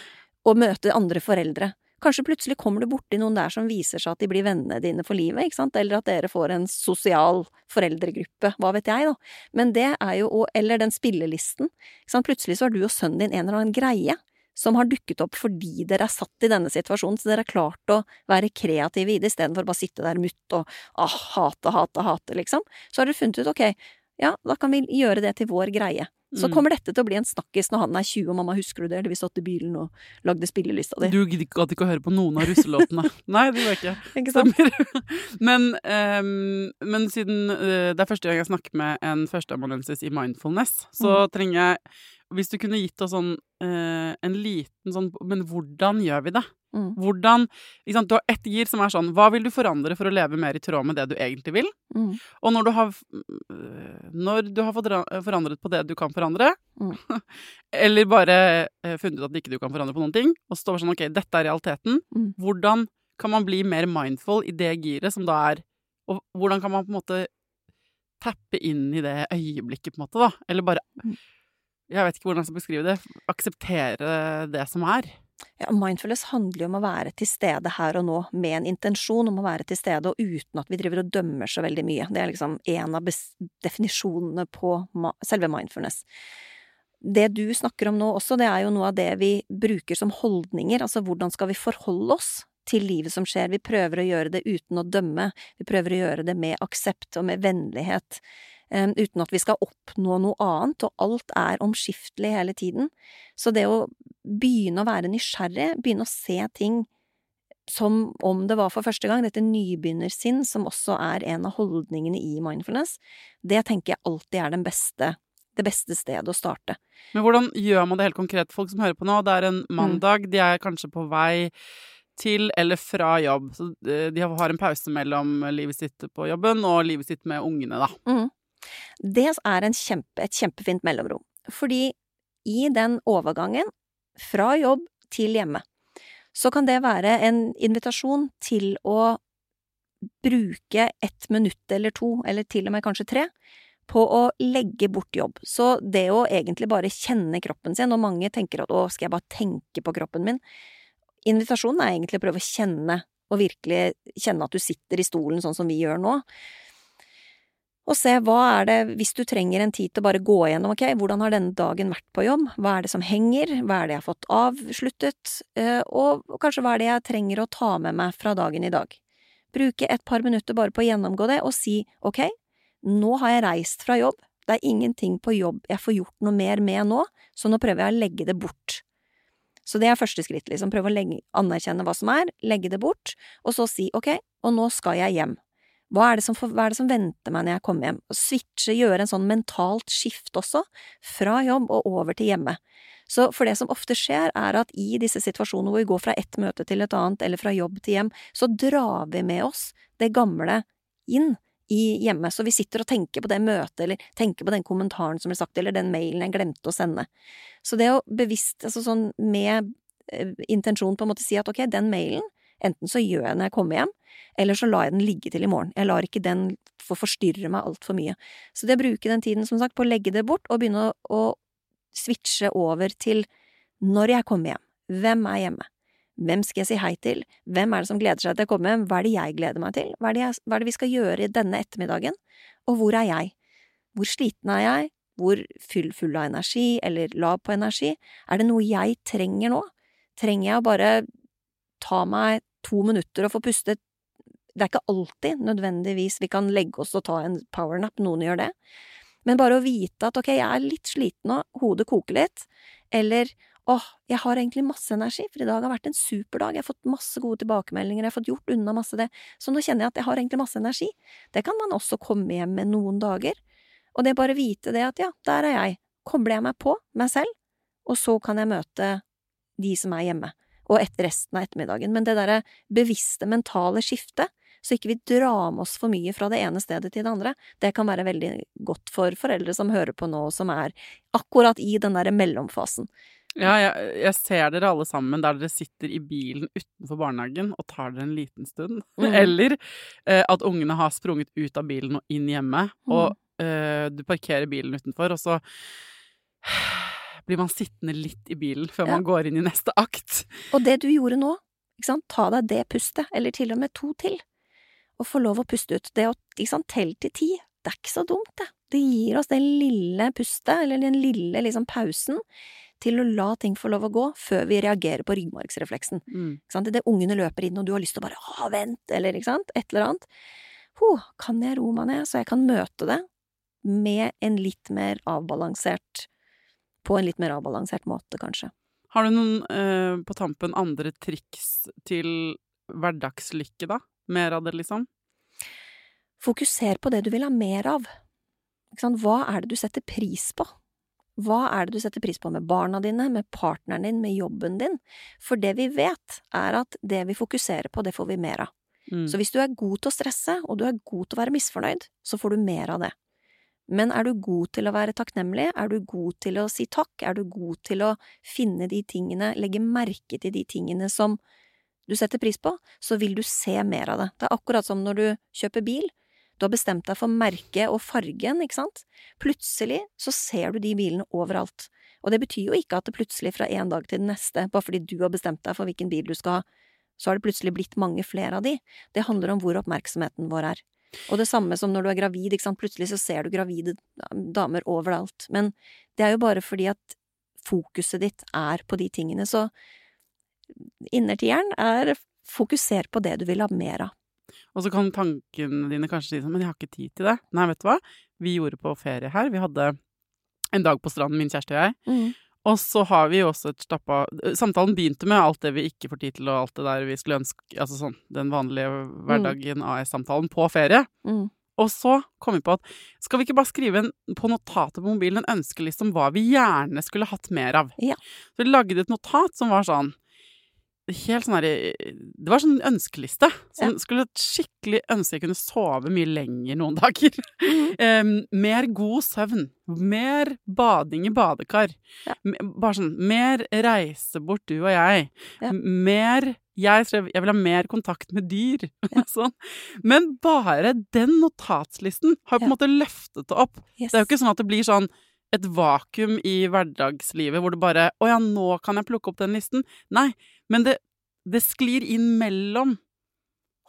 å møte andre foreldre? Kanskje plutselig kommer du borti noen der som viser seg at de blir vennene dine for livet, ikke sant, eller at dere får en sosial foreldregruppe, hva vet jeg, da. Men det er jo, eller den spillelisten, ikke sant, plutselig så har du og sønnen din en eller annen greie som har dukket opp fordi dere er satt i denne situasjonen, så dere har klart å være kreative i det, istedenfor bare å sitte der mutt og ah, hate, hate, hate, liksom. Så har dere funnet ut, ok, ja, da kan vi gjøre det til vår greie. Så Mm. kommer dette til å bli en snakkis når han er 20 og mamma, husker du det, eller vi satt i bilen og lagde spillelista di. Du gadd ikke å høre på noen av russelåtene. Nei, det gjør jeg ikke. Ikke sant? Men, um, men siden uh, det er første gang jeg snakker med en førsteamanuensis i mindfulness, så Mm. trenger jeg hvis du kunne gitt oss sånn eh, en liten sånn Men hvordan gjør vi det? Mm. Hvordan liksom. Du har ett gir som er sånn Hva vil du forandre for å leve mer i tråd med det du egentlig vil? Mm. Og når du har, når du har fått forandret på det du kan forandre, Mm. eller bare eh, funnet ut at ikke du kan forandre på noen ting, og står sånn OK, dette er realiteten. Mm. Hvordan kan man bli mer mindful i det giret som da er Og hvordan kan man på en måte tappe inn i det øyeblikket, på en måte, da? Eller bare Mm. Jeg vet ikke hvordan jeg skal beskrive det. Akseptere det som er. Ja, mindfulness handler jo om å være til stede her og nå, med en intensjon om å være til stede, og uten at vi driver og dømmer så veldig mye. Det er liksom en av definisjonene på selve mindfulness. Det du snakker om nå også, det er jo noe av det vi bruker som holdninger, altså hvordan skal vi forholde oss til livet som skjer, vi prøver å gjøre det uten å dømme, vi prøver å gjøre det med aksept og med vennlighet, uten at vi skal oppnå noe annet, og alt er omskiftelig hele tiden. Så det å begynne å være nysgjerrig, begynne å se ting som om det var for første gang, dette nybegynnersinn, som også er en av holdningene i mindfulness, det tenker jeg alltid er den beste, det beste stedet å starte. Men hvordan gjør man det helt konkret? Folk som hører på nå, det er en Mm. mandag, de er kanskje på vei til eller fra jobb. Så eh, de har en pause mellom livet sitt på jobben og livet sitt med ungene, da. Mm. Det er kjempe, et kjempefint mellomrom, fordi i den overgangen fra jobb til hjemme, så kan det være en invitasjon til å bruke ett minutt eller to, eller til og med kanskje tre, på å legge bort jobb. Så det å egentlig bare kjenne kroppen sin, og mange tenker at å, skal jeg bare tenke på kroppen min? Invitasjonen er egentlig å prøve å kjenne, og virkelig kjenne at du sitter i stolen sånn som vi gjør nå. Og se hva er det, hvis du trenger en tid til å bare gå igjennom, ok, hvordan har denne dagen vært på jobb, hva er det som henger, hva er det jeg har fått avsluttet, eh, og kanskje hva er det jeg trenger å ta med meg fra dagen i dag. Bruke et par minutter bare på å gjennomgå det, og si ok, nå har jeg reist fra jobb, det er ingenting på jobb jeg får gjort noe mer med nå, så nå prøver jeg å legge det bort. Så det er første skritt, liksom, prøve å legge, anerkjenne hva som er, legge det bort, og så si ok, og nå skal jeg hjem. Hva er, som, hva er det som venter meg når jeg kommer hjem? Og switche, gjøre en sånn mentalt skift også, fra jobb og over til hjemme. Så for det som ofte skjer, er at i disse situasjonene hvor vi går fra ett møte til et annet, eller fra jobb til hjem, så drar vi med oss det gamle inn i hjemmet. Så vi sitter og tenker på det møtet, eller tenker på den kommentaren som ble sagt, eller den mailen jeg glemte å sende. Så det å bevisst, altså sånn med eh, intensjon på en måte si at ok, den mailen, enten så gjør jeg når jeg kommer hjem, eller så lar jeg den ligge til i morgen. Jeg lar ikke den få forstyrre meg altfor mye. Så det å bruke den tiden, som sagt, på å legge det bort, og begynne å, å switche over til når jeg kommer hjem. Hvem er hjemme? Hvem skal jeg si hei til? Hvem er det som gleder seg til å komme hjem? Hva er det jeg gleder meg til? Hva er jeg, hva er det vi skal gjøre denne ettermiddagen? Og hvor er jeg? Hvor sliten er jeg? Hvor full, full av energi, eller lav på energi? Er det noe jeg trenger nå? Trenger jeg å bare ta meg to minutter og få puste. Det er ikke alltid nødvendigvis vi kan legge oss og ta en powernap, noen gjør det, men bare å vite at ok, jeg er litt sliten nå, hodet koker litt, eller åh, jeg har egentlig masse energi, for i dag har vært en super dag, jeg har fått masse gode tilbakemeldinger, jeg har fått gjort unna masse det, så nå kjenner jeg at jeg har egentlig masse energi. Det kan man også komme hjem med noen dager, og det bare vite det at ja, der er jeg, kobler jeg meg på meg selv, og så kan jeg møte de som er hjemme, og etter resten av ettermiddagen, men det derre bevisste mentale skiftet, så ikke vi drar med oss for mye fra det ene stedet til det andre. Det kan være veldig godt for foreldre som hører på nå, som er akkurat i den derre mellomfasen. Ja, jeg, jeg ser dere alle sammen der dere sitter i bilen utenfor barnehagen og tar dere en liten stund. Mm. Eller eh, at ungene har sprunget ut av bilen og inn hjemme, Mm. og eh, du parkerer bilen utenfor, og så blir man sittende litt i bilen før Ja. man går inn i neste akt. Og det du gjorde nå, ta deg det pustet, eller til og med to til, og få lov å puste ut. Det å, ikke sant, tell til ti, det er ikke så dumt, det. Det gir oss det lille pustet, eller den lille liksom pausen, til å la ting få lov å gå, før vi reagerer på ryggmargsrefleksen. Mm. Det sant? Ungene løper inn, og du har lyst til å bare «Å, vent, eller ikke sant, et eller annet. Ho, kan jeg roe meg ned, så jeg kan møte det med en litt mer avbalansert På en litt mer avbalansert måte, kanskje. Har du noen eh, på tampen andre triks til hverdagslykke, da? Mer av det, liksom? Fokuser på det du vil ha mer av. Hva er det du setter pris på? Hva er det du setter pris på med barna dine, med partneren din, med jobben din? For det vi vet, er at det vi fokuserer på, det får vi mer av. Mm. Så hvis du er god til å stresse, og du er god til å være misfornøyd, så får du mer av det. Men er du god til å være takknemlig, er du god til å si takk, er du god til å finne de tingene, legge merke til de tingene som du setter pris på, så vil du se mer av det. Det er akkurat som når du kjøper bil. Du har bestemt deg for merket og fargen, ikke sant? Plutselig så ser du de bilene overalt. Og det betyr jo ikke at det plutselig fra en dag til den neste, bare fordi du har bestemt deg for hvilken bil du skal ha, så har det plutselig blitt mange flere av de. Det handler om hvor oppmerksomheten vår er. Og det samme som når du er gravid, ikke sant, plutselig så ser du gravide damer overalt. Men det er jo bare fordi at fokuset ditt er på de tingene, så innertieren er fokuser på det du vil ha mer av. Og så kan tankene dine kanskje si sånn Men jeg har ikke tid til det. Nei, vet du hva? Vi gjorde på ferie her. Vi hadde en dag på stranden, min kjæreste og jeg. Og så har vi jo også et stappa Samtalen begynte med alt det vi ikke får tid til, og alt det der vi skulle ønske Altså sånn den vanlige hverdagen AS-samtalen på ferie. Mm. Og så kom vi på at skal vi ikke bare skrive en, på notatet på mobilen en ønskeliste om hva vi gjerne skulle hatt mer av? Ja. Så vi lagde et notat som var sånn Helt sånn her Det var sånn ønskeliste. Som skulle skikkelig ønske jeg kunne sove mye lenger noen dager. um, mer god søvn. Mer bading i badekar. Ja. Bare sånn Mer reise bort, du og jeg. Ja. Mer Jeg skrev jeg vil ha mer kontakt med dyr. sånn. Men bare den notatslisten har på en Ja. måte løftet det opp. Yes. Det er jo ikke sånn at det blir sånn et vakuum i hverdagslivet hvor det bare Å ja, nå kan jeg plukke opp den listen. Nei, men det, det sklir inn mellom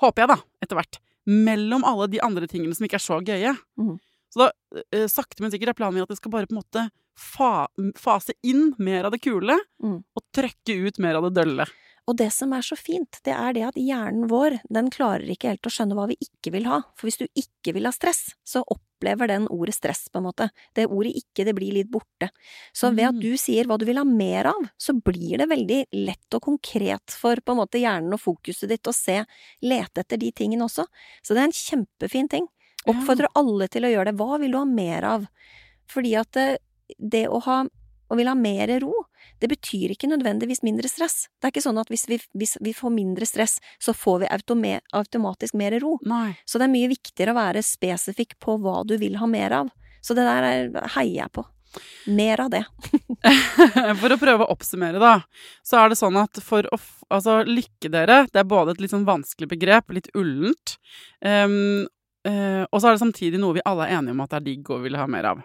Håper jeg, da, etter hvert. Mellom alle de andre tingene som ikke er så gøye. Mm. Så da, eh, sakte, men sikkert, er planen min at jeg skal bare på en måte fa fase inn mer av det kule, mm. og trøkke ut mer av det dølle. Og det som er så fint, det er det at hjernen vår, den klarer ikke helt å skjønne hva vi ikke vil ha. For hvis du ikke vil ha stress, så opplever den ordet stress, på en måte. Det ordet ikke, det blir litt borte. Så ved at Mm. du sier hva du vil ha mer av, så blir det veldig lett og konkret for på en måte hjernen og fokuset ditt å se, lete etter de tingene også. Så det er en kjempefin ting. Oppfordrer alle til å gjøre det. Hva vil du ha mer av? Fordi at det, det å ha å vil ha mer ro, det betyr ikke nødvendigvis mindre stress. Det er ikke sånn at hvis vi, hvis vi får mindre stress, så får vi autome, automatisk mer ro. Nei. Så det er mye viktigere å være spesifikk på hva du vil ha mer av. Så det der er, heier jeg på. Mer av det. For å prøve å oppsummere, da, så er det sånn at for å Altså, lykke dere, det er både et litt sånn vanskelig begrep, litt ullent, ehm, eh, og så er det samtidig noe vi alle er enige om at det er digg og vil ha mer av.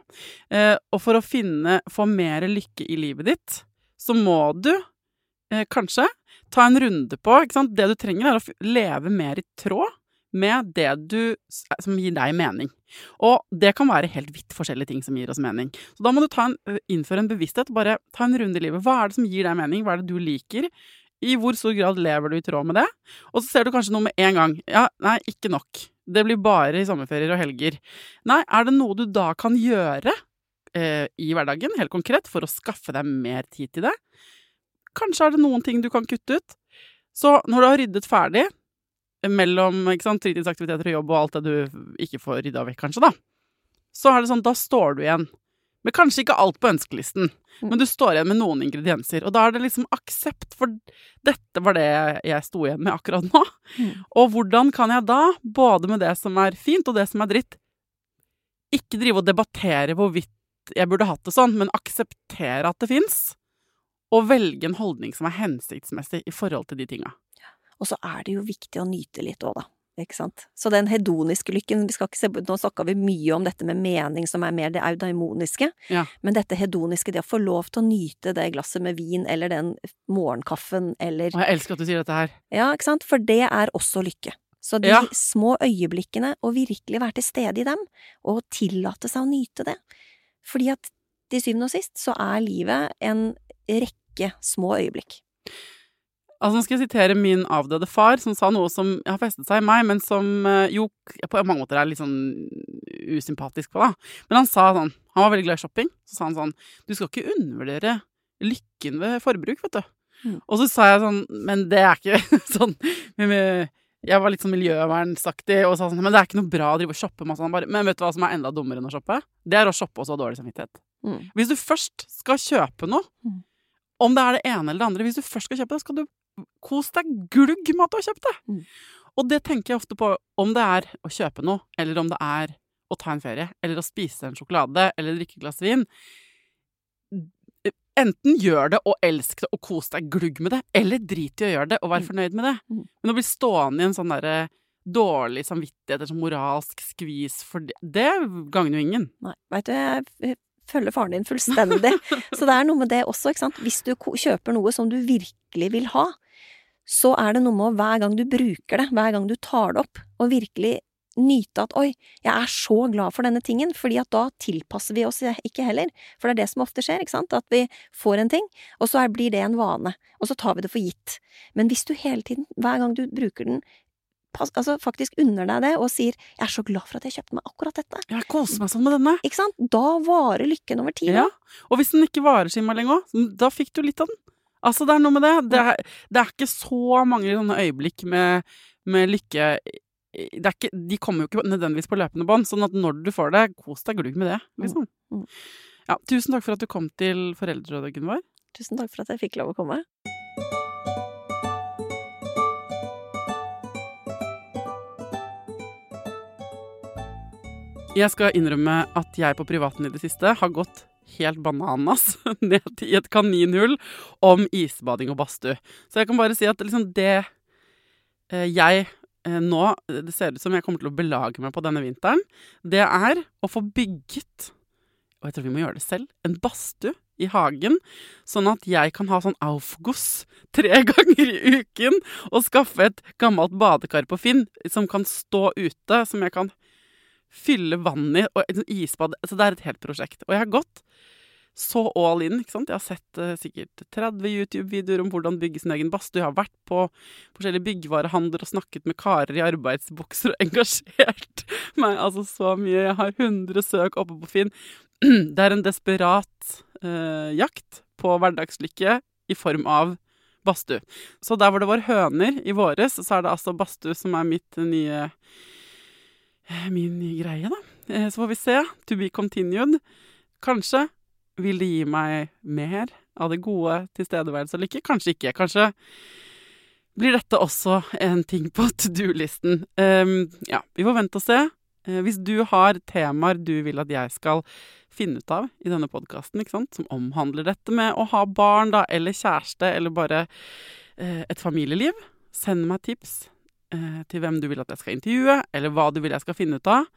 Uh, og for å finne Få mer lykke i livet ditt, så må du uh, kanskje ta en runde på? Det du trenger, er å leve mer i tråd med det du som gir deg mening. Og det kan være helt vidt forskjellige ting som gir oss mening. Så da må du en, innføre en bevissthet, bare ta en runde i livet. Hva er det som gir deg mening? Hva er det du liker? I hvor stor grad lever du i tråd med det? Og så ser du kanskje noe med en gang. Ja, nei, ikke nok. Det blir bare i sommerferier og helger. Nei, er det noe du da kan gjøre eh, i hverdagen, helt konkret, for å skaffe deg mer tid til det? Kanskje er det noen ting du kan kutte ut. Så når du har ryddet ferdig, mellom sant, fritidsaktiviteter og jobb og alt det du ikke får rydda vekk, kanskje, da, så er det sånn, da står du igjen med kanskje ikke alt på ønskelisten, men du står igjen med noen ingredienser. Og da er det liksom aksept, for dette var det jeg sto igjen med akkurat nå. Mm. Og hvordan kan jeg da, både med det som er fint og det som er dritt, ikke drive og debattere hvorvidt jeg burde hatt det sånn, men akseptere at det fins, og velge en holdning som er hensiktsmessig i forhold til de tinga. Og så er det jo viktig å nyte litt òg, da. Ikke sant? Så den hedoniske lykken vi skal ikke se, Nå snakka vi mye om dette med mening, som er mer det eudaimoniske. Ja. Men dette hedoniske, det å få lov til å nyte det glasset med vin, eller den morgenkaffen, eller jeg elsker at du sier dette her. Ja, ikke sant? For det er også lykke. Så de Ja. små øyeblikkene, og virkelig være til stede i dem, og tillate seg å nyte det. Fordi at til syvende og sist så er livet en rekke små øyeblikk. Altså, nå skal jeg sitere min avdøde far, som sa noe som har festet seg i meg, men som eh, jo på mange måter er litt sånn usympatisk på, da. Men han sa sånn Han var veldig glad i shopping. Så sa han sånn Du skal ikke undervurdere lykken ved forbruk, vet du. Mm. Og så sa jeg sånn Men det er ikke sånn men, Jeg var litt sånn miljøvernsaktig og sa sånn Men det er ikke noe bra å drive og shoppe masse. Han bare Men vet du hva som er enda dummere enn å shoppe? Det er å shoppe og så ha dårlig samvittighet. Mm. Hvis du først skal kjøpe noe, Mm. om det er det ene eller det andre Hvis du først skal kjøpe det, skal du kose deg glugg med at du har kjøpt det. Mm. Og det tenker jeg ofte på om det er å kjøpe noe, eller om det er å ta en ferie, eller å spise en sjokolade, eller drikke et glass vin. Enten gjør det og elsk det og kos deg glugg med det, eller drit i å gjøre det og vær Mm. fornøyd med det. Mm. Men å bli stående i en sånn derre dårlig samvittighet, eller sånn moralsk skvis for det, det gagner jo ingen. Nei, veit du, jeg følger faren din fullstendig. Så det er noe med det også, ikke sant. Hvis du kjøper noe som du virkelig vil ha, så er det noe med å hver gang du bruker det, hver gang du tar det opp, og virkelig nyte at oi, jeg er så glad for denne tingen, fordi at da tilpasser vi oss ikke heller. For det er det som ofte skjer, ikke sant, at vi får en ting, og så er, blir det en vane, og så tar vi det for gitt. Men hvis du hele tiden, hver gang du bruker den, altså faktisk unner deg det, og sier jeg er så glad for at jeg kjøpte meg akkurat dette, Jeg koser meg sånn med denne. ikke sant? Da varer lykken over tid. Ja. Og hvis den ikke varer lenge òg, da fikk du litt av den. Altså, det er noe med det. Det er, det er ikke så mange sånne øyeblikk med, med lykke det er ikke, De kommer jo ikke nødvendigvis på løpende bånd, sånn at når du får det, kos deg glugg med det, liksom. Mm. Ja, tusen takk for at du kom til Foreldrerådet, Gunvor. Tusen takk for at jeg fikk lov å komme. Jeg skal innrømme at jeg på privaten i det siste har gått helt bananas ned i et kaninhull om isbading og badstue. Så jeg kan bare si at liksom det eh, jeg eh, nå Det ser ut som jeg kommer til å belage meg på denne vinteren. Det er å få bygget og jeg tror vi må gjøre det selv, en badstue i hagen, sånn at jeg kan ha sånn aufguss tre ganger i uken, og skaffe et gammelt badekar på Finn som kan stå ute, som jeg kan fylle vann i, og en isbad Så det er et helt prosjekt. Og jeg har gått så all in, ikke sant. Jeg har sett uh, sikkert 30 YouTube-videoer om hvordan bygge sin egen badstue. Jeg har vært på forskjellige byggvarehandler og snakket med karer i arbeidsbukser og engasjert meg altså så mye. Jeg har 100 søk oppe på Finn. Det er en desperat uh, jakt på hverdagslykke i form av badstue. Så der hvor det var høner i våres, så er det altså badstue som er mitt nye Min nye greie, da. Eh, Så får vi se. To be continued. Kanskje vil det gi meg mer av det gode tilstedeværelse og lykke. Kanskje ikke. Kanskje blir dette også en ting på to do-listen. Um, ja, vi får vente og se. Eh, Hvis du har temaer du vil at jeg skal finne ut av i denne podkasten, som omhandler dette med å ha barn, da, eller kjæreste, eller bare eh, et familieliv, send meg tips eh, til hvem du vil at jeg skal intervjue, eller hva du vil jeg skal finne ut av.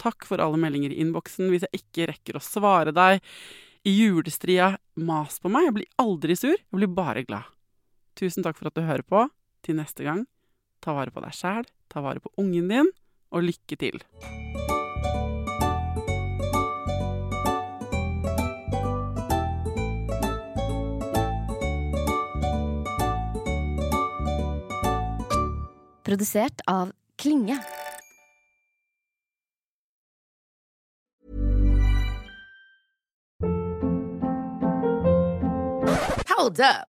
Takk for alle meldinger i innboksen. Hvis jeg ikke rekker å svare deg i julestria, mas på meg. Jeg blir aldri sur, jeg blir bare glad. Tusen takk for at du hører på. Til neste gang, ta vare på deg sjæl, ta vare på ungen din, og lykke til. Produsert av Klinge. Hold up.